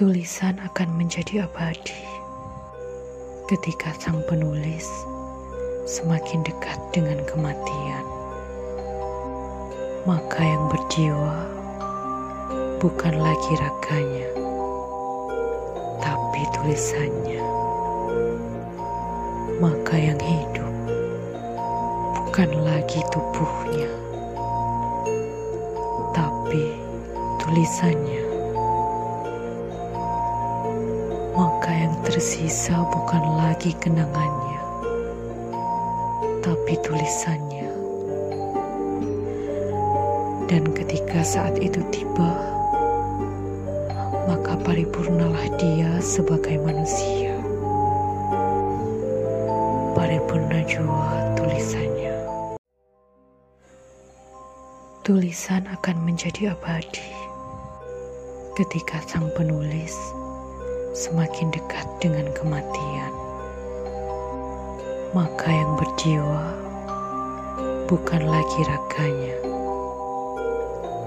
Tulisan akan menjadi abadi ketika sang penulis semakin dekat dengan kematian. Maka yang berjiwa bukan lagi raganya, tapi tulisannya. Maka yang hidup bukan lagi tubuhnya, tapi tulisannya. Maka yang tersisa bukan lagi kenangannya, tapi tulisannya. Dan ketika saat itu tiba, maka paripurnalah dia sebagai manusia. Paripurna jua tulisannya. Tulisan akan menjadi abadi ketika sang penulis semakin dekat dengan kematian. Maka yang berjiwa bukan lagi raganya,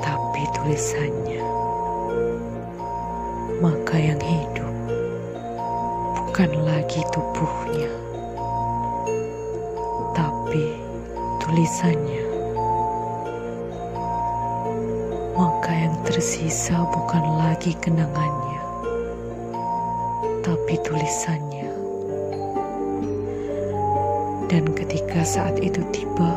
tapi tulisannya. Maka yang hidup bukan lagi tubuhnya, tapi tulisannya. Maka yang tersisa bukan lagi kenangannya, tapi tulisannya. Dan ketika saat itu tiba,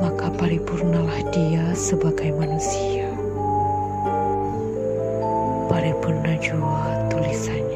maka paripurnalah dia sebagai manusia. Paripurna jua tulisannya.